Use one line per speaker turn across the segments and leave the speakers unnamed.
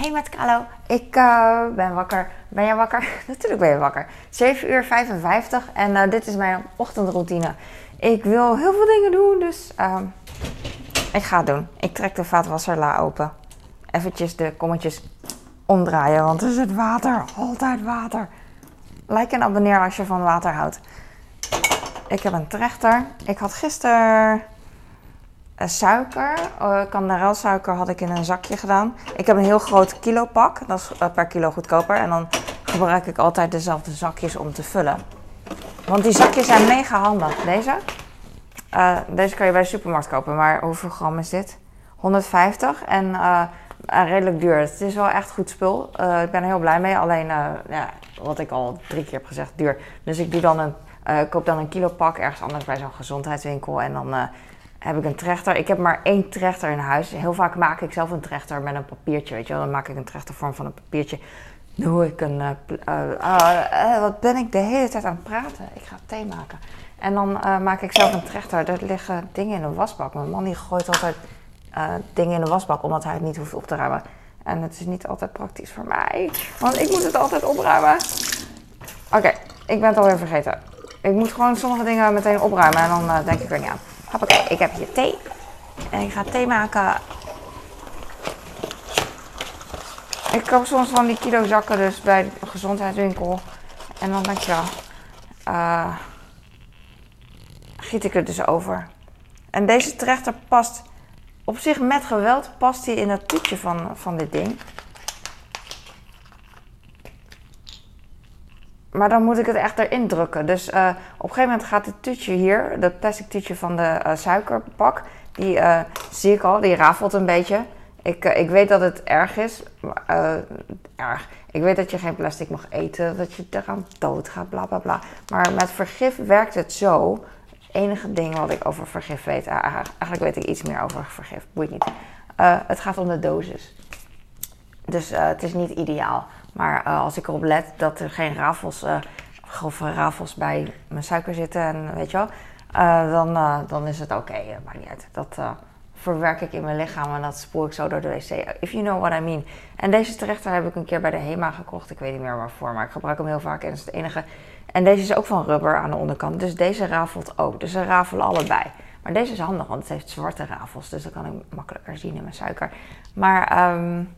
Hey met Carlo, ik uh, ben wakker. Ben jij wakker? Natuurlijk ben je wakker. 7 uur 55 en uh, dit is mijn ochtendroutine. Ik wil heel veel dingen doen, dus uh, ik ga het doen. Ik trek de vaatwasserla open. Eventjes de kommetjes omdraaien, want er zit water. Altijd water. Like en abonneer als je van water houdt. Ik heb een trechter. Ik had gisteren suiker, uh, kanderelsuiker had ik in een zakje gedaan. Ik heb een heel groot kilopak, dat is uh, per kilo goedkoper. En dan gebruik ik altijd dezelfde zakjes om te vullen. Want die zakjes zijn mega handig. Deze, deze kan je bij de supermarkt kopen, maar hoeveel gram is dit? 150 en redelijk duur. Het is wel echt goed spul. ik ben er heel blij mee. Alleen, ja, wat ik al drie keer heb gezegd, duur. Dus ik doe dan een, koop dan een kilo pak ergens anders bij zo'n gezondheidswinkel. En dan heb ik een trechter. Ik heb maar één trechter in huis. Heel vaak maak ik zelf een trechter met een papiertje, weet je wel. Dan maak ik een trechtervorm van een papiertje. Doe ik een... Uh, uh, wat ben ik de hele tijd aan het praten? Ik ga thee maken. En dan maak ik zelf een trechter. Er liggen dingen in de wasbak. Mijn man die gooit altijd dingen in de wasbak, omdat hij het niet hoeft op te ruimen. En het is niet altijd praktisch voor mij, want ik moet het altijd opruimen. Oké, ik ben het alweer vergeten. Ik moet gewoon sommige dingen meteen opruimen en dan denk ik er niet aan. Hoppakee, ik heb hier thee. En ik ga thee maken. Ik koop soms van die kilo zakken dus bij de gezondheidswinkel. En dan denk je uh, giet ik er dus over. En deze trechter past op zich met geweld, past hij in dat toetje van, van dit ding. Maar dan moet ik het echt erin drukken. Dus uh, op een gegeven moment gaat het toetje hier, dat plastic toetje van de uh, suikerpak, die uh, zie ik al, die rafelt een beetje. Ik, ik weet dat het erg is. erg. Ik weet dat je geen plastic mag eten, dat je eraan dood gaat, bla bla bla. Maar met vergif werkt het zo. Het enige ding wat ik over vergif weet, eigenlijk weet ik iets meer over vergif, boeit niet. het gaat om de dosis. Dus het is niet ideaal. Maar uh, als ik erop let dat er geen rafels, uh, grove rafels bij mijn suiker zitten, en weet je wel, uh, dan, dan is het oké. Okay. maakt niet uit. Dat verwerk ik in mijn lichaam en dat spoel ik zo door de wc. If you know what I mean. En deze trechter heb ik een keer bij de HEMA gekocht. Ik weet niet meer waarvoor, maar ik gebruik hem heel vaak en dat is het enige. En deze is ook van rubber aan de onderkant. Dus deze rafelt ook. Dus ze rafelen allebei. Maar deze is handig, want het heeft zwarte rafels. Dus dan kan ik makkelijker zien in mijn suiker. Maar um,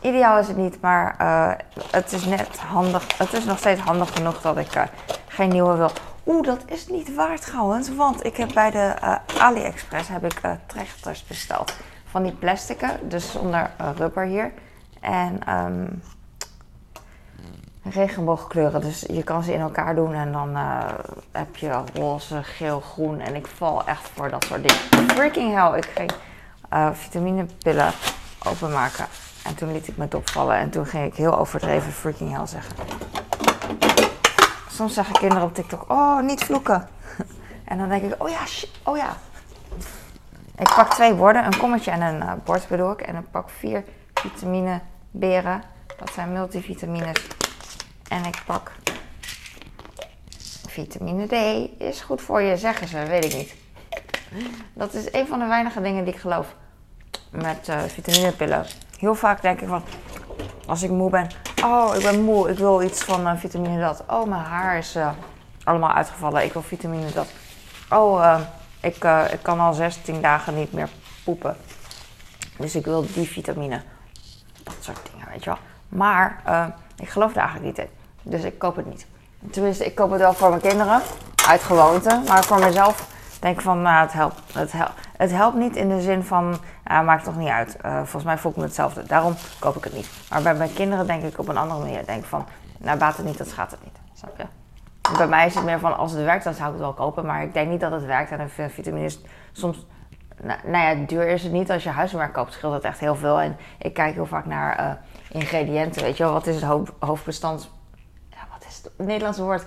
Ideaal is het niet, maar uh, het is net handig. Het is nog steeds handig genoeg dat ik uh, geen nieuwe wil. Oeh, dat is niet waar trouwens, want ik heb bij de uh, AliExpress heb ik trechters besteld. Van die plastieken, dus zonder rubber hier. En um, regenboogkleuren, dus je kan ze in elkaar doen en dan heb je roze, geel, groen. En ik val echt voor dat soort dingen. Freaking hell, ik ging vitaminepillen openmaken. En toen liet ik me opvallen en toen ging ik heel overdreven freaking hell zeggen. Soms zeggen kinderen op TikTok, oh, niet vloeken. En dan denk ik, oh ja, oh ja. Ik pak twee borden, een kommetje en een uh, bord bedoel ik. En ik pak vier vitamine beren. Dat zijn multivitamines. En ik pak vitamine D. Is goed voor je, zeggen ze, weet ik niet. Dat is een van de weinige dingen die ik geloof met uh, vitaminepillen heel vaak denk ik van, als ik moe ben, oh, ik ben moe, ik wil iets van uh, vitamine dat. Oh, mijn haar is uh, allemaal uitgevallen, ik wil vitamine dat. Oh, uh, ik, ik kan al 16 dagen niet meer poepen. Dus ik wil die vitamine. Dat soort dingen, weet je wel. Maar ik geloof er eigenlijk niet in. Dus ik koop het niet. Tenminste, ik koop het wel voor mijn kinderen, uit gewoonte. Maar voor mezelf denk ik van, nou, het helpt. Het helpt, het helpt niet in de zin van, uh, maakt toch niet uit. Uh, volgens mij voel ik me hetzelfde. Daarom koop ik het niet. Maar bij mijn kinderen denk ik op een andere manier. Denk van, nou baat het niet, dat gaat het niet. Snap je? Bij mij is het meer van, als het werkt, dan zou ik het wel kopen. Maar ik denk niet dat het werkt. En een vitamine is soms... Nou, ja, duur is het niet. Als je huismerk koopt, scheelt het echt heel veel. En ik kijk heel vaak naar uh, ingrediënten. Weet je wel, wat is het hoofd, hoofdbestand het Nederlandse woord.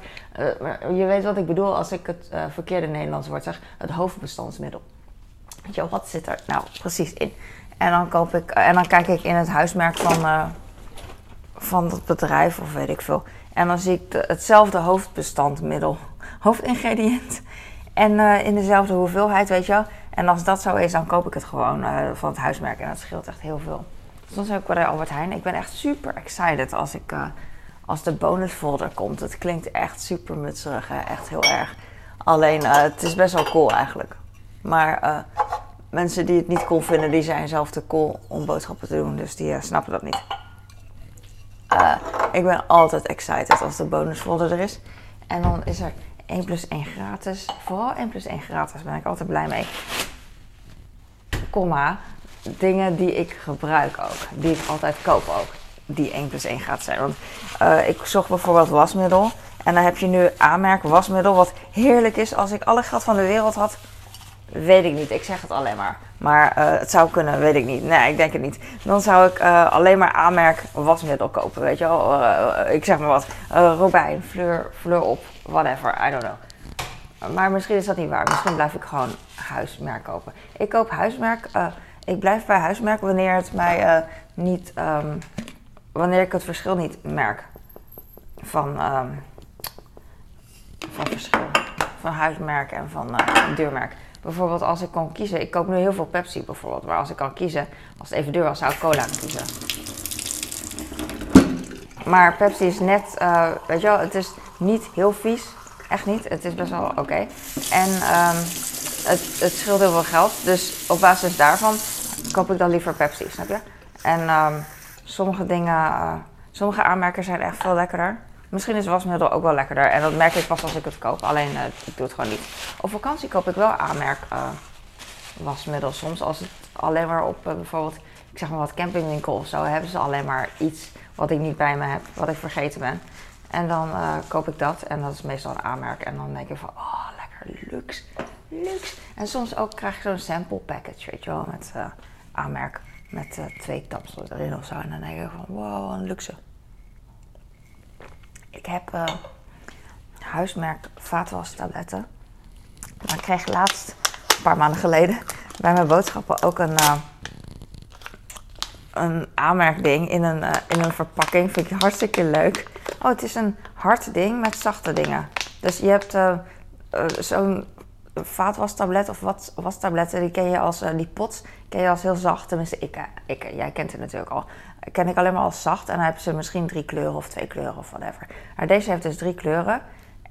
Je weet wat ik bedoel als ik het verkeerde Nederlandse woord zeg. Het hoofdbestandsmiddel. Weet je, wat zit er nou precies in? En dan, koop ik, en dan kijk ik in het huismerk van, uh, van dat bedrijf of weet ik veel. En dan zie ik de, hetzelfde hoofdbestandmiddel, hoofdingrediënt. En in dezelfde hoeveelheid, weet je wel. En als dat zo is, dan koop ik het gewoon van het huismerk. En dat scheelt echt heel veel. Soms heb ik bij Albert Heijn. Ik ben echt super excited als, ik, uh, als de bonus folder komt. Het klinkt echt super mutserig, echt heel erg. Alleen, het is best wel cool eigenlijk. Maar mensen die het niet cool vinden, die zijn zelf te cool om boodschappen te doen. Dus die snappen dat niet. ik ben altijd excited als de bonus folder er is. En dan is er 1 plus 1 gratis. Vooral 1 plus 1 gratis ben ik altijd blij mee. Komma, dingen die ik gebruik ook. Die ik altijd koop ook. Die 1 plus 1 gratis zijn. Want uh, ik zocht bijvoorbeeld wasmiddel. En dan heb je nu aanmerk wasmiddel. Wat heerlijk is. Als ik alle geld van de wereld had. Weet ik niet. Ik zeg het alleen maar. Maar uh, het zou kunnen, weet ik niet. Nee, ik denk het niet. Dan zou ik uh, alleen maar aanmerk wasmiddel kopen. Weet je wel. Uh, ik zeg maar wat. Robijn, Fleur, Fleur op. Whatever. I don't know. Maar misschien is dat niet waar. Misschien blijf ik gewoon huismerk kopen. Ik koop huismerk. ik blijf bij huismerk wanneer het mij niet. Um, wanneer ik het verschil niet merk. Van. Um, van verschil. Van huismerk en van deurmerk. Bijvoorbeeld als ik kan kiezen, ik koop nu heel veel Pepsi bijvoorbeeld, maar als ik kan kiezen, als het even duur was, zou ik cola kiezen. Maar Pepsi is net, uh, weet je wel, het is niet heel vies. Echt niet, het is best wel oké. En um, het, het scheelt heel veel geld, dus op basis daarvan koop ik dan liever Pepsi, snap je? En um, sommige dingen, uh, sommige aanmerken zijn echt veel lekkerder. Misschien is wasmiddel ook wel lekkerder. En dat merk ik pas als ik het koop. Alleen uh, ik doe het gewoon niet. Op vakantie koop ik wel aanmerk uh, wasmiddel. Soms als het alleen maar op uh, bijvoorbeeld, ik zeg maar wat campingwinkel of zo, hebben ze alleen maar iets wat ik niet bij me heb, wat ik vergeten ben. En dan koop ik dat. En dat is meestal een aanmerk. En dan denk ik van, oh lekker luxe. Luxe. En soms ook krijg je zo'n sample package, weet je wel, met aanmerk. Met twee taps erin of zo. En dan denk ik van, wow, een luxe. Ik heb uh, huismerk vaatwastabletten. Maar ik kreeg laatst, een paar maanden geleden, bij mijn boodschappen ook een, uh, een aanmerkding in een, uh, in een verpakking. Vind ik hartstikke leuk. Oh, het is een hard ding met zachte dingen. Dus je hebt zo'n vaatwastablet of wat, wastabletten, die ken je als, die pots, ken je als heel zacht. Tenminste, ik, ik, jij kent het natuurlijk al ken ik alleen maar als zacht. En dan hebben ze misschien drie kleuren of twee kleuren of whatever. Maar deze heeft dus drie kleuren.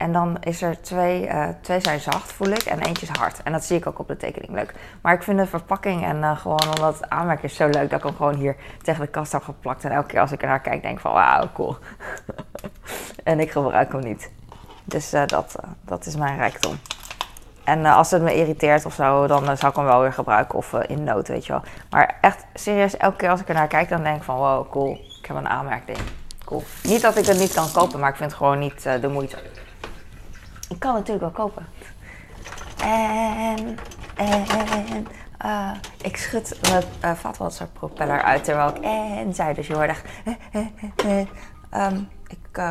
En dan is er twee, uh, twee zijn zacht, voel ik, en eentje is hard. En dat zie ik ook op de tekening leuk. Maar ik vind de verpakking en uh, gewoon omdat het aanmerk is zo leuk dat ik hem gewoon hier tegen de kast heb geplakt. En elke keer als ik ernaar kijk, denk van wauw, cool. en ik gebruik hem niet. Dus uh, dat, dat is mijn rijkdom. En uh, als het me irriteert of zo, dan uh, zou ik hem wel weer gebruiken of uh, in nood, weet je wel. Maar echt serieus, elke keer als ik er naar kijk, dan denk ik van wow, cool. Ik heb een aanmerkding. Cool. Niet dat ik het niet kan kopen, maar ik vind het gewoon niet de moeite. Ik kan het natuurlijk wel kopen. En, en, ik schud mijn uh, vaatwasserpropeller uit terwijl ik en zei. Dus je hoorde echt... um, ik,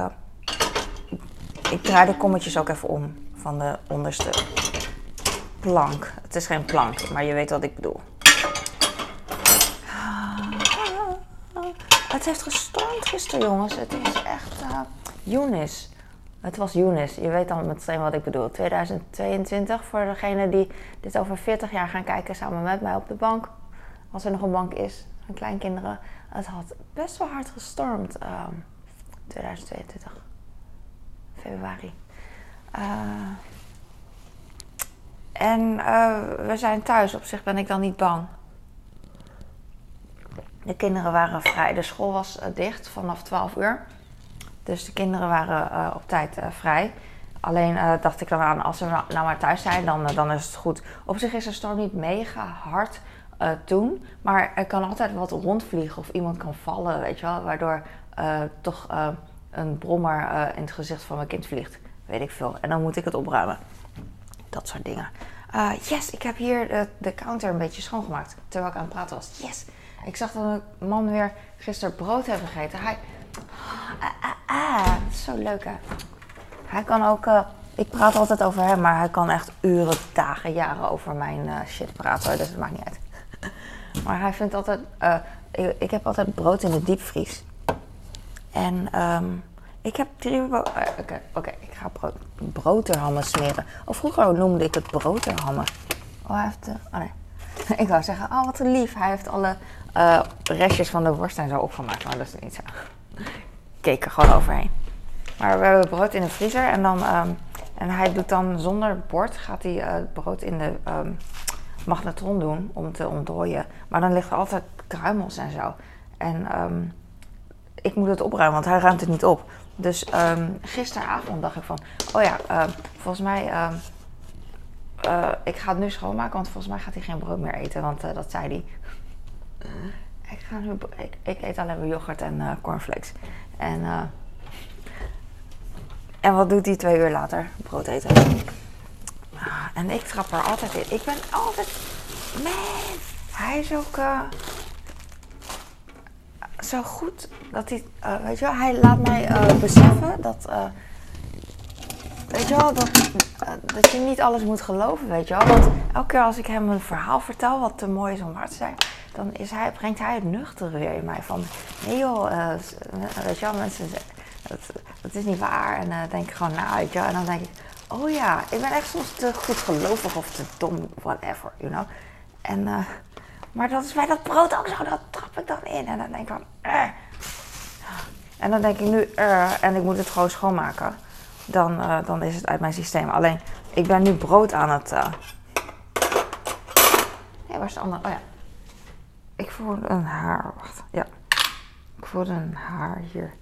ik draai de kommetjes ook even om van de onderste plank. Het is geen plank, maar je weet wat ik bedoel. Het heeft gestormd gisteren, jongens. Het is echt uh. Het was Younes. Je weet dan meteen wat ik bedoel. 2022 voor degene die dit over 40 jaar gaan kijken samen met mij op de bank. Als er nog een bank is, van kleinkinderen. Het had best wel hard gestormd. Uh, 2022. Februari. Uh, en uh, we zijn thuis. Op zich ben ik dan niet bang. De kinderen waren vrij. De school was uh, dicht vanaf 12 uur. Dus de kinderen waren uh, op tijd vrij. Alleen dacht ik dan aan, als we nou, nou maar thuis zijn, dan, dan is het goed. Op zich is de storm niet mega hard toen. Maar er kan altijd wat rondvliegen of iemand kan vallen, weet je wel. Waardoor toch een brommer in het gezicht van mijn kind vliegt. Weet ik veel. En dan moet ik het opruimen. Dat soort dingen. Uh, yes, ik heb hier de, de, counter een beetje schoongemaakt. Terwijl ik aan het praten was. Yes. Ik zag dat een man weer gisteren brood heeft gegeten. Hij. Ah, ah, ah. Is zo leuk hè. Hij kan ook. Uh, ik praat altijd over hem, maar hij kan echt uren, dagen, jaren over mijn uh, shit praten. Dus het maakt niet uit. maar hij vindt altijd. Ik, ik, heb altijd brood in de diepvries. En um, ik heb drie... Oké, okay, okay, ik ga bro broterhammen smeren. Of vroeger noemde ik het broterhammen. Oh, hij heeft... Uh, oh nee. ik wou zeggen, oh wat lief. Hij heeft alle eh, restjes van de worst en zo opgemaakt. Maar dat is niet zo. Keek er gewoon overheen. Maar we hebben brood in de vriezer en dan... ehm, en hij doet dan zonder bord, gaat hij eh, het brood in de ehm, magnetron doen om te ontdooien. Maar dan ligt er altijd kruimels en zo. En ehm, ik moet het opruimen, want hij ruimt het niet op. Dus ehm, gisteravond dacht ik van, oh ja, ehm, volgens mij, ehm, eh, ik ga het nu schoonmaken, want volgens mij gaat hij geen brood meer eten, want eh, dat zei hij. Ik, ga nu, ik, ik eet alleen maar yoghurt en eh, cornflakes. En, eh, en wat doet hij twee uur later? Brood eten. Ah, En ik trap er altijd in. Ik ben altijd, man, hij is ook... zo goed dat hij, eh, weet je wel, hij laat mij eh, beseffen dat, eh, weet je wel, dat, je niet alles moet geloven, weet je wel. Want elke keer als ik hem een verhaal vertel wat te mooi is om waar te zijn, dan is hij, brengt hij het nuchtere weer in mij van, nee joh, weet je wel, mensen dat, dat is niet waar. En dan denk ik gewoon na, weet je wel. En dan denk ik, oh ja, ik ben echt soms te goed gelovig of te dom, whatever, you know. En, maar dat is bij dat brood ook zo, dat trap ik dan in. En dan denk ik van, eh. En dan denk ik nu, eh, en ik moet het gewoon schoonmaken. Dan, eh, dan is het uit mijn systeem. Alleen, ik ben nu brood aan het... eh Nee, waar is de andere? Oh ja. Ik voelde een haar, wacht, ja. Ik voelde een haar hier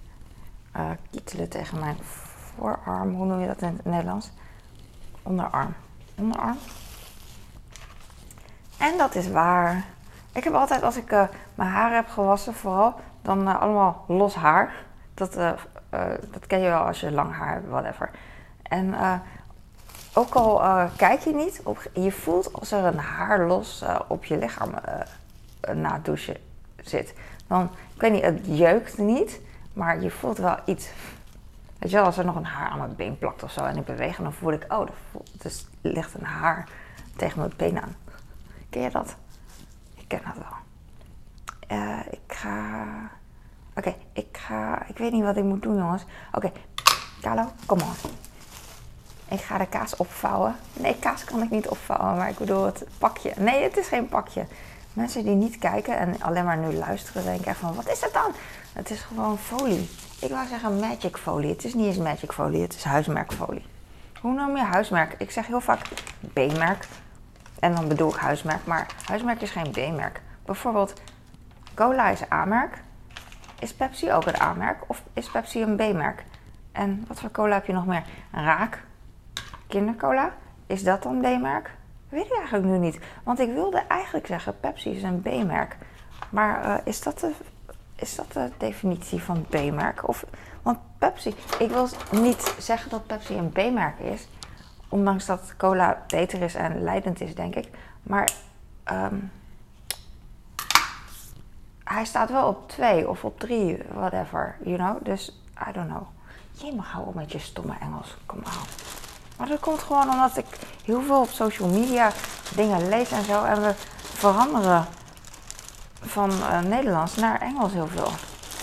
eh kietelen tegen mijn voorarm. Hoe noem je dat in het Nederlands? Onderarm. Onderarm? En dat is waar. Ik heb altijd, als ik eh, mijn haar heb gewassen, vooral, dan eh, allemaal los haar. Dat, eh, dat ken je wel als je lang haar hebt, whatever. En ook al kijk je niet, op, je voelt als er een haar los op je lichaam na douchen zit. Dan, ik weet niet, het jeukt niet, maar je voelt wel iets. Weet je wel, als er nog een haar aan mijn been plakt of zo en ik beweeg, dan voel ik, oh, er ligt een haar tegen mijn been aan. Ken je dat? Ken dat wel. Eh, ik ga. Oké, ik ga. Ik weet niet wat ik moet doen, jongens. Oké, Carlo, kom on. Ik ga de kaas opvouwen. Nee, kaas kan ik niet opvouwen, maar ik bedoel het pakje. Nee, het is geen pakje. Mensen die niet kijken en alleen maar nu luisteren, denken echt van: wat is het dan? Het is gewoon folie. Ik wou zeggen magic folie. Het is niet eens magic folie, het is huismerkfolie. Hoe noem je huismerk? Ik zeg heel vaak B-merk. En dan bedoel ik huismerk, maar huismerk is geen B-merk. Bijvoorbeeld, cola is A-merk. Is Pepsi ook een A-merk of is Pepsi een B-merk? En wat voor cola heb je nog meer? Raak, kindercola, is dat dan B-merk? Weet ik eigenlijk nu niet. Want ik wilde eigenlijk zeggen Pepsi is een B-merk. Maar eh, is, dat de, is dat de definitie van B-merk? Of, want Pepsi, ik wil niet zeggen dat Pepsi een B-merk is. Ondanks dat cola beter is en leidend is, denk ik. Maar ehm, hij staat wel op twee of op drie, whatever, you know. Dus, I don't know. Je mag houden met je stomme Engels, kom aan. Maar dat komt gewoon omdat ik heel veel op social media dingen lees en zo. En we veranderen van eh, Nederlands naar Engels heel veel.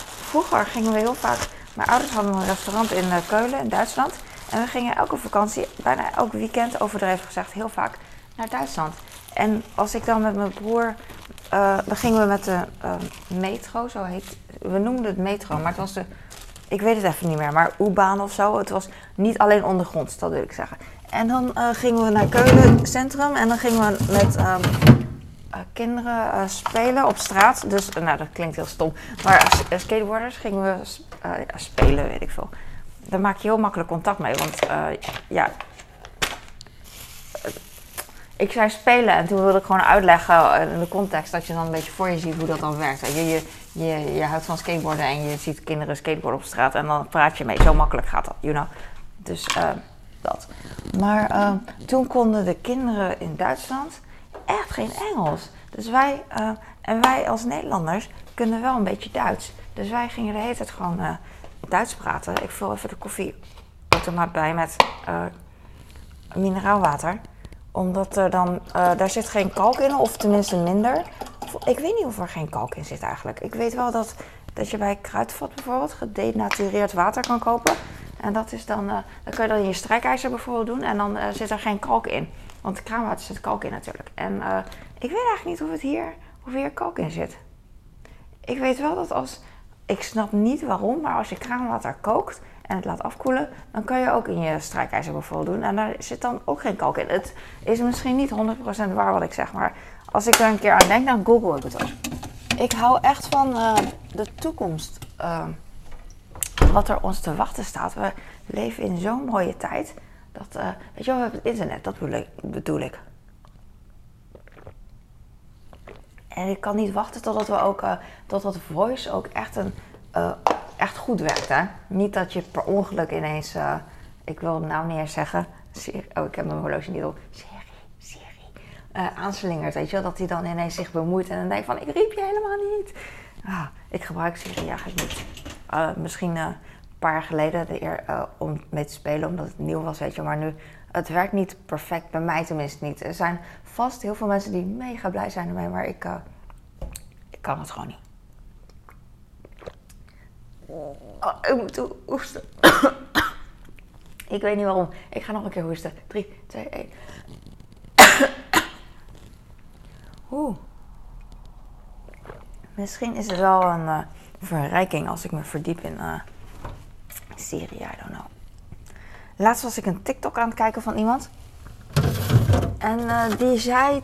Vroeger gingen we heel vaak... Mijn ouders hadden een restaurant in eh, Keulen, in Duitsland. En we gingen elke vakantie, bijna elk weekend, overdreven gezegd, heel vaak naar Duitsland. En als ik dan met mijn broer... eh, dan gingen we met de eh, metro, zo heet... We noemden het metro, maar het was de... Ik weet het even niet meer, maar U-baan of zo. Het was niet alleen ondergronds, dat wil ik zeggen. En dan eh, gingen we naar Keulen Centrum en dan gingen we met ehm, eh, kinderen spelen op straat. Dus, nou dat klinkt heel stom, maar skateboarders gingen we spelen, weet ik veel. Daar maak je heel makkelijk contact mee, want eh, ja... Ik zei spelen en toen wilde ik gewoon uitleggen in de context dat je dan een beetje voor je ziet hoe dat dan werkt. Je, je, je, je houdt van skateboarden en je ziet kinderen skateboarden op straat en dan praat je mee. Zo makkelijk gaat dat, you know. Dus eh, dat. Maar eh, toen konden de kinderen in Duitsland echt geen Engels. Dus wij, en wij als Nederlanders kunnen wel een beetje Duits. Dus wij gingen de hele tijd gewoon Duits praten. Ik vul even de koffieautomaat bij met eh, mineraalwater omdat er dan, eh, daar zit geen kalk in, of tenminste minder. Ik weet niet of er geen kalk in zit eigenlijk. Ik weet wel dat, dat je bij Kruidvat bijvoorbeeld gedenatureerd water kan kopen. En dat is dan, eh, dan kun je dat in je strijkijzer bijvoorbeeld doen. En dan zit er geen kalk in. Want kraanwater zit kalk in natuurlijk. En ik weet eigenlijk niet of het hier, of hier kalk in zit. ik weet wel dat als, ik snap niet waarom, maar als je kraanwater kookt en het laat afkoelen, dan kan je ook in je strijkijzer bijvoorbeeld doen. En daar zit dan ook geen kalk in. Het is misschien niet 100% waar wat ik zeg, maar als ik er een keer aan denk, dan google ik het ook. Ik hou echt van uh, de toekomst. Uh, wat er ons te wachten staat. We leven in zo'n mooie tijd. Dat, uh, weet je wel, we hebben het internet, dat. Bedoel ik. En ik kan niet wachten totdat we ook, uh, totdat voice ook echt, een, uh, echt goed werkt. Hè? Niet dat je per ongeluk ineens, uh, ik wil het nou niet zeggen, oh ik heb mijn horloge niet op, Siri, Siri, aanslingert. Weet je wel, dat hij dan ineens zich bemoeit en dan denkt van ik riep je helemaal niet. Ah, ik gebruik Siri eigenlijk niet. misschien een paar jaar geleden de eer, om mee te spelen omdat het nieuw was, weet je. Maar nu, het werkt niet perfect, bij mij tenminste niet. Er zijn vast heel veel mensen die mega blij zijn ermee, maar ik, uh, ik kan het gewoon niet. Oh, ik moet hoesten. ik weet niet waarom. Ik ga nog een keer hoesten. 3, 2, 1. Oeh. Misschien is het wel een uh, verrijking als ik me verdiep in uh. I don't know. Laatst was ik een TikTok aan het kijken van iemand. En uh, die zei.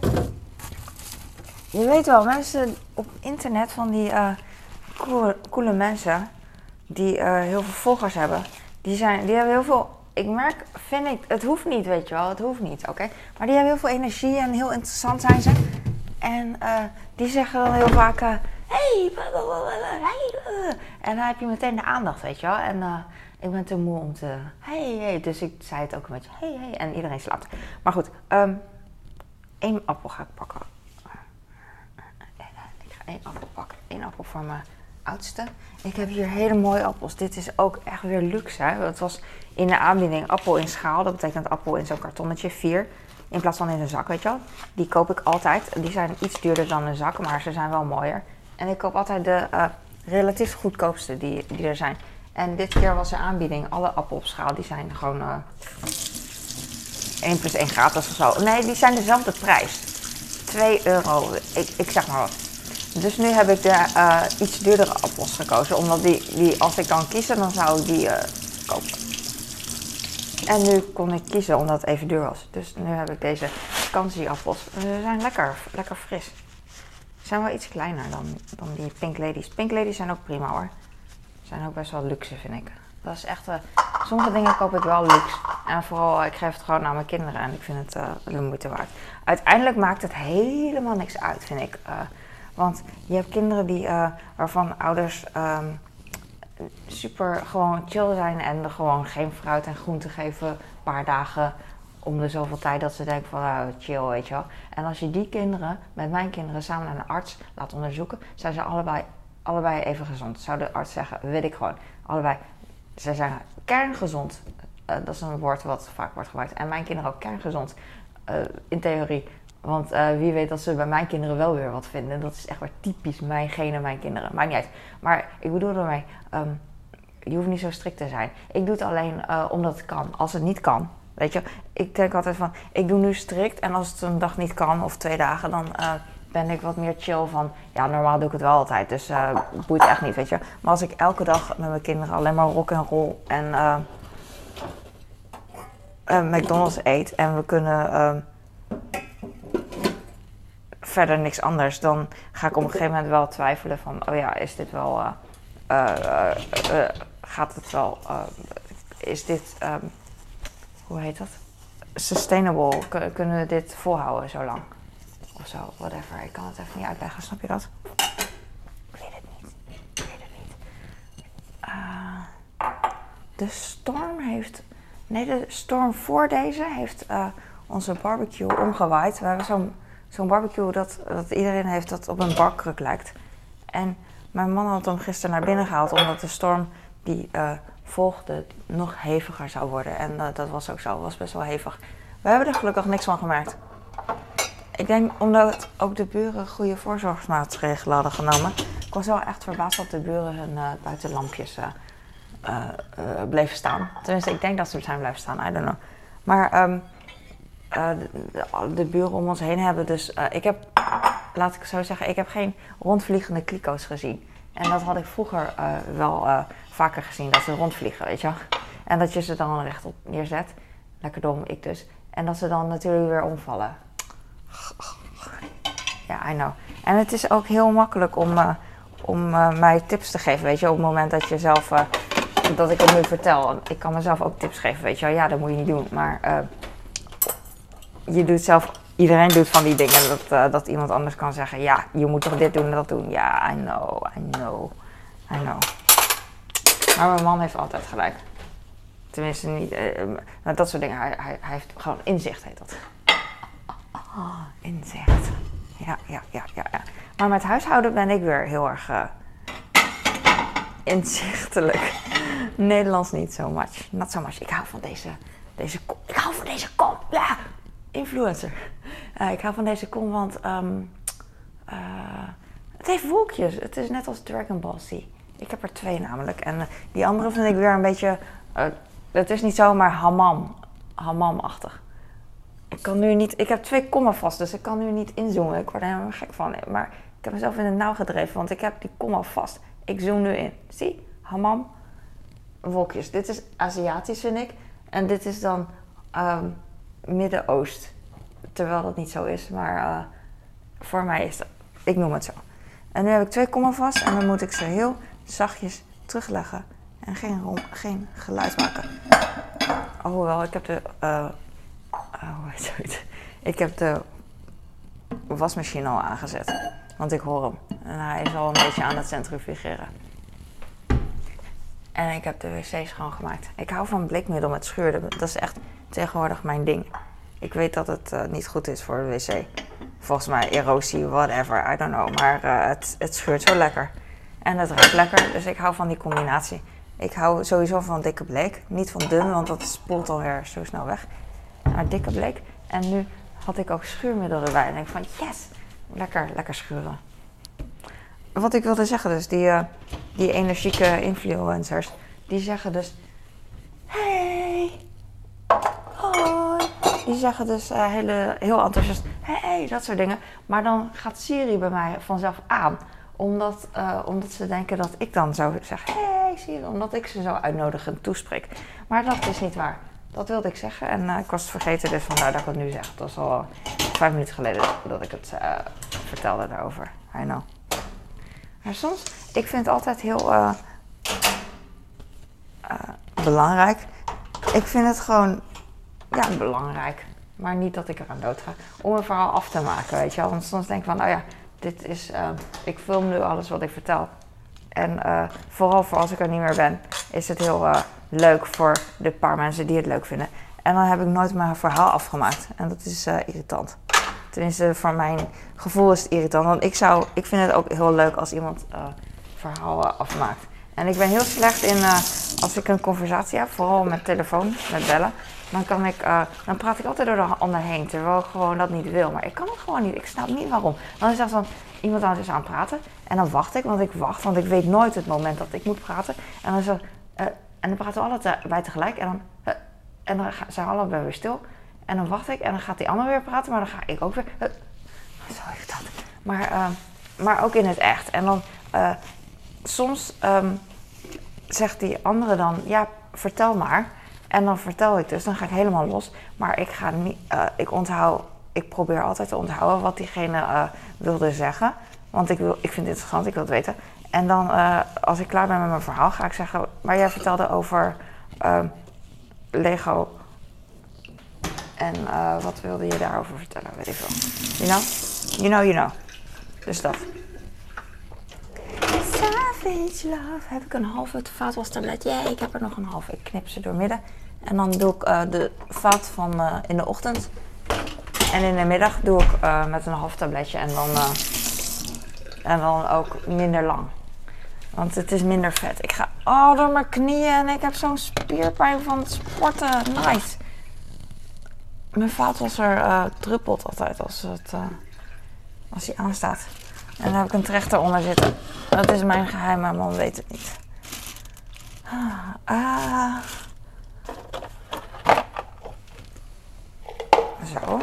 Je weet wel, mensen op internet van die coole, coole, mensen. die uh, heel veel volgers hebben. Die, zijn, die hebben heel veel. Ik merk, vind ik, het hoeft niet, weet je wel, het hoeft niet, oké? Maar die hebben heel veel energie en heel interessant zijn ze. En die zeggen dan heel vaak: hey, en dan heb je meteen de aandacht, weet je wel. En ik ben te moe om te. Hey, hey. Dus ik zei het ook een beetje. Hey, hey. En iedereen slaapt. Maar goed, um, één appel ga ik pakken. Ik ga één appel pakken. Eén appel voor mijn oudste. Ik heb hier hele mooie appels. Dit is ook echt weer luxe. Hè? Het was in de aanbieding appel in schaal. Dat betekent appel in zo'n kartonnetje. Vier. In plaats van in een zak, weet je wel. Die koop ik altijd. Die zijn iets duurder dan een zak, maar ze zijn wel mooier. En ik koop altijd de uh, relatief goedkoopste die, die er zijn. En dit keer was er aanbieding. Alle appel op schaal die zijn gewoon uh, 1 plus 1 gratis of zo. Nee, die zijn dezelfde prijs. 2 euro. Ik, ik zeg maar wat. Dus nu heb ik de uh, iets duurdere appels gekozen. Omdat die, die, als ik dan kiezen, dan zou ik die uh, kopen. En nu kon ik kiezen omdat het even duur was. Dus nu heb ik deze vakantie-appels. Ze zijn lekker, lekker fris. Ze zijn wel iets kleiner dan, dan die Pink Ladies. Pink Ladies zijn ook prima hoor zijn ook best wel luxe, vind ik. Dat is echt. Uh, sommige dingen koop ik wel luxe. En vooral, ik geef het gewoon aan mijn kinderen en ik vind het uh, de moeite waard. Uiteindelijk maakt het helemaal niks uit, vind ik. Uh, want je hebt kinderen die, waarvan ouders um, super gewoon chill zijn en er gewoon geen fruit en groente geven. Een paar dagen om de zoveel tijd dat ze denken van nou, chill, weet je wel. En als je die kinderen met mijn kinderen samen naar een arts laat onderzoeken, zijn ze allebei allebei even gezond. Zou de arts zeggen, weet ik gewoon. Allebei, ze zijn kerngezond. Uh, dat is een woord wat vaak wordt gebruikt. En mijn kinderen ook kerngezond. Uh, in theorie. Want uh, wie weet dat ze bij mijn kinderen wel weer wat vinden. Dat is echt weer typisch mijn gene, mijn kinderen. Maakt niet uit. Maar ik bedoel ermee, um, je hoeft niet zo strikt te zijn. Ik doe het alleen omdat het kan. Als het niet kan, weet je. Ik denk altijd van, ik doe nu strikt. En als het een dag niet kan, of twee dagen, dan ben ik wat meer chill van, ja, normaal doe ik het wel altijd, dus boeit echt niet, weet je. Maar als ik elke dag met mijn kinderen alleen maar rock en roll en uh, McDonald's eet en we kunnen verder niks anders, dan ga ik op een gegeven moment wel twijfelen van, oh ja, is dit wel, gaat het wel, is dit, hoe heet dat? Sustainable, kunnen we dit volhouden zo lang? of zo, whatever. Ik kan het even niet uitleggen, snap je dat? Ik weet het niet. Ik weet het niet. Uh, de storm heeft. Nee, de storm voor deze heeft uh, onze barbecue omgewaaid. We hebben zo'n barbecue dat, dat iedereen heeft dat op een barkruk lijkt. En mijn man had hem gisteren naar binnen gehaald omdat de storm die uh, volgde nog heviger zou worden. En dat was ook zo, was best wel hevig. We hebben er gelukkig niks van gemerkt. Ik denk omdat ook de buren goede voorzorgsmaatregelen hadden genomen. Ik was wel echt verbaasd dat de buren hun buitenlampjes uh, staan. Tenminste, ik denk dat ze zijn blijven staan, I don't know. Maar um, de, de, buren om ons heen hebben dus... ik heb, laat ik zo zeggen, ik heb geen rondvliegende kliko's gezien. En dat had ik vroeger wel vaker gezien, dat ze rondvliegen, weet je wel. En dat je ze dan rechtop neerzet. Lekker dom, ik dus. En dat ze dan natuurlijk weer omvallen. Ja, I know. En het is ook heel makkelijk om, om mij tips te geven, weet je. Op het moment dat je zelf, dat ik het nu vertel. Ik kan mezelf ook tips geven, weet je wel. Ja, dat moet je niet doen. Maar je doet zelf iedereen doet van die dingen dat, uh, dat iemand anders kan zeggen: Ja, je moet toch dit doen en dat doen. Ja, I know, I know, I know. Maar mijn man heeft altijd gelijk. Tenminste, niet. Uh, dat soort dingen. Hij, hij, heeft gewoon inzicht, heet dat. Oh, inzicht. Ja, ja, ja, ja, ja. Maar met huishouden ben ik weer heel erg inzichtelijk. Nederlands niet zo much. Not so much. Ik hou van deze, deze kop. Ik hou van deze kop. Ja, influencer. Uh, ik hou van deze kom, want um, uh, het heeft wolkjes. Het is net als Dragon Ball Z. Ik heb er twee namelijk. En uh, die andere vind ik weer een beetje... het is niet zomaar hamam. Hamam-achtig. Ik kan nu niet... Ik heb twee komma vast, dus ik kan nu niet inzoomen. Ik word er helemaal gek van. Maar ik heb mezelf in de nauw gedreven, want ik heb die komma vast. Ik zoom nu in. Zie? Hamam. Wolkjes. Dit is Aziatisch, vind ik. En dit is dan... Um, Midden-Oost. Terwijl dat niet zo is, maar uh, voor mij is dat. Ik noem het zo. En nu heb ik twee komma vast en dan moet ik ze heel zachtjes terugleggen. En geen, rom, geen geluid maken. Oh wel, ik heb de. Uh, oh, het? Ik heb de wasmachine al aangezet. Want ik hoor hem. En hij is al een beetje aan het centrifugeren. En ik heb de wc's schoongemaakt. Ik hou van blikmiddel met schuur. Dat is echt tegenwoordig mijn ding. Ik weet dat het uh, niet goed is voor de wc. Volgens mij erosie, whatever, I don't know. Maar uh, het, het scheurt zo lekker. En het ruikt lekker, dus ik hou van die combinatie. Ik hou sowieso van dikke bleek. Niet van dun, want dat spoelt alweer zo snel weg. Maar dikke bleek. En nu had ik ook schuurmiddel erbij. En ik van, yes, lekker, lekker schuren. Wat ik wilde zeggen dus, die, uh, die energieke influencers, die zeggen dus... Hey, hoi. Die zeggen dus uh, hele, heel enthousiast, hey, dat soort dingen. Maar dan gaat Siri bij mij vanzelf aan. Omdat, uh, omdat ze denken dat ik dan zou zeggen, hey Siri. Omdat ik ze zo uitnodigend toespreek. Maar dat is niet waar. Dat wilde ik zeggen. En uh, ik was het vergeten, dus vandaar dat ik het nu zeg. Het was al vijf minuten geleden dat ik het vertelde daarover. I know. Maar soms, ik vind het altijd heel belangrijk. Ik vind het gewoon ja, belangrijk. Maar niet dat ik eraan dood ga. Om een verhaal af te maken, weet je wel. Want soms denk ik van, oh ja, dit is, uh, ik film nu alles wat ik vertel. En vooral voor als ik er niet meer ben, is het heel leuk voor de paar mensen die het leuk vinden. En dan heb ik nooit mijn verhaal afgemaakt. En dat is irritant. Tenminste, voor mijn gevoel is het irritant. Want ik, zou, ik vind het ook heel leuk als iemand verhalen afmaakt. En ik ben heel slecht in, als ik een conversatie heb, vooral met telefoon, met bellen dan, kan ik, uh, dan praat ik altijd door de ander heen, terwijl ik gewoon dat niet wil. Maar ik kan het gewoon niet. Ik snap niet waarom. Dan is er dan iemand anders aan het praten en dan wacht ik, want ik wacht, want ik weet nooit het moment dat ik moet praten. En dan, is en dan praten we allebei tegelijk en dan, en dan zijn we allebei weer stil. En dan wacht ik en dan gaat die ander weer praten, maar dan ga ik ook weer. zo is dat. Maar, maar ook in het echt. En dan soms um, zegt die andere dan, ja, vertel maar. En dan vertel ik dus, dan ga ik helemaal los. Maar ik ga niet, uh, ik onthoud, ik probeer altijd te onthouden wat diegene uh, wilde zeggen. Want ik, wil, ik vind het interessant, ik wil het weten. En dan, uh, als ik klaar ben met mijn verhaal, ga ik zeggen... Maar jij vertelde over ehm, Lego. En wat wilde je daarover vertellen, weet ik wel. You know? You know, you know. Dus dat. Savage love. Heb ik een halve vaatwastablet? Ja, ik heb er nog een halve. Ik knip ze door midden. En dan doe ik uh, de vaat van uh, in de ochtend. En in de middag doe ik met een half tabletje. En dan, en dan ook minder lang. Want het is minder vet. Ik ga oh, door mijn knieën en ik heb zo'n spierpijn van het sporten. Nice. Mijn vaatwasser druppelt altijd als, het, als hij aanstaat. En dan heb ik een trechter onder zitten. Dat is mijn geheim, maar man weet het niet. Ah. Zo.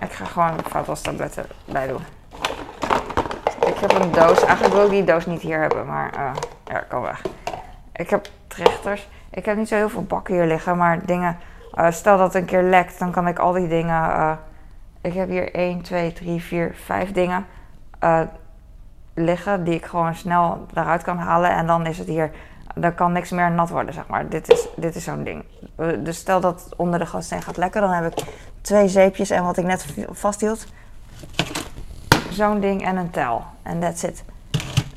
Ik ga gewoon vaatwastabletten bij doen. Ik heb een doos. Eigenlijk wil ik die doos niet hier hebben, maar uh, ja, kan weg. Ik heb trechters. Ik heb niet zo heel veel bakken hier liggen, maar dingen. Uh, stel dat het een keer lekt, dan kan ik al die dingen. Uh, ik heb hier 1, 2, 3, 4, 5 dingen liggen die ik gewoon snel eruit kan halen. En dan is het hier. Dan kan niks meer nat worden, zeg maar. Dit is, dit is zo'n ding. Dus stel dat het onder de gassteen gaat lekken, dan heb ik twee zeepjes en wat ik net vasthield zo'n ding en een tel. En that's it.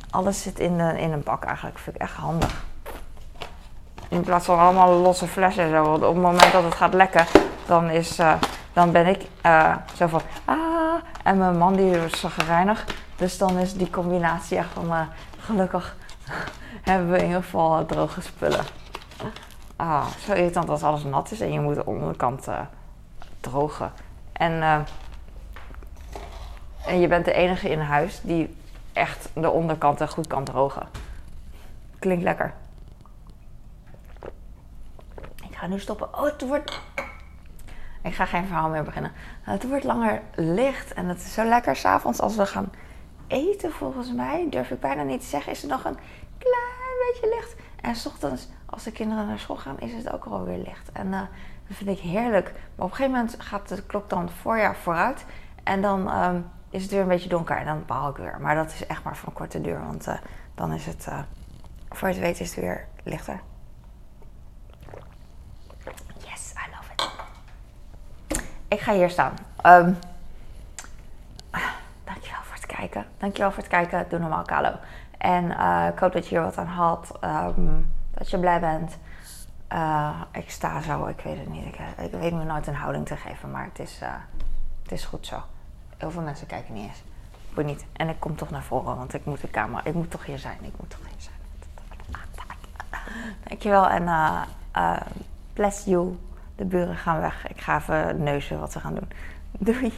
Alles zit in, in een bak eigenlijk. Vind ik echt handig. In plaats van allemaal losse flessen en zo. Want op het moment dat het gaat lekken, dan, is, uh, dan ben ik uh, zo van. Ah, en mijn man die is zagrijnig. Dus dan is die combinatie echt van. Uh, gelukkig hebben we in ieder geval droge spullen. Ah, zo irritant als alles nat is en je moet de onderkant drogen. En en je bent de enige in huis die echt de onderkant goed kan drogen. Klinkt lekker. Ik nu stoppen. Oh, het wordt. Ik ga geen verhaal meer beginnen. Het wordt langer licht en het is zo lekker s'avonds als we gaan eten. Volgens mij durf ik bijna niet te zeggen. Is er nog een klein beetje licht. En s ochtends, als de kinderen naar school gaan, is het ook alweer licht. En uh, dat vind ik heerlijk. Maar op een gegeven moment gaat de klok dan voorjaar vooruit. En dan. Um, is het weer een beetje donker en dan behaal ik weer. Maar dat is echt maar van korte duur, want uh, dan is het, uh, voor het weten is het weer lichter. Yes, I love it. Ik ga hier staan. Um, dankjewel voor het kijken. Dankjewel voor het kijken. Doe normaal, Kalo. En uh, ik hoop dat je hier wat aan had. Um, dat je blij bent. ik sta zo, ik weet het niet. Ik, ik weet me nooit een houding te geven, maar het is, het is goed zo. Heel veel mensen kijken niet eens. Niet. En ik kom toch naar voren, want ik moet de camera. Ik moet toch hier zijn. Ik moet toch hier zijn. Dankjewel en bless you. De buren gaan weg. Ik ga even neuzen wat ze gaan doen. Doei.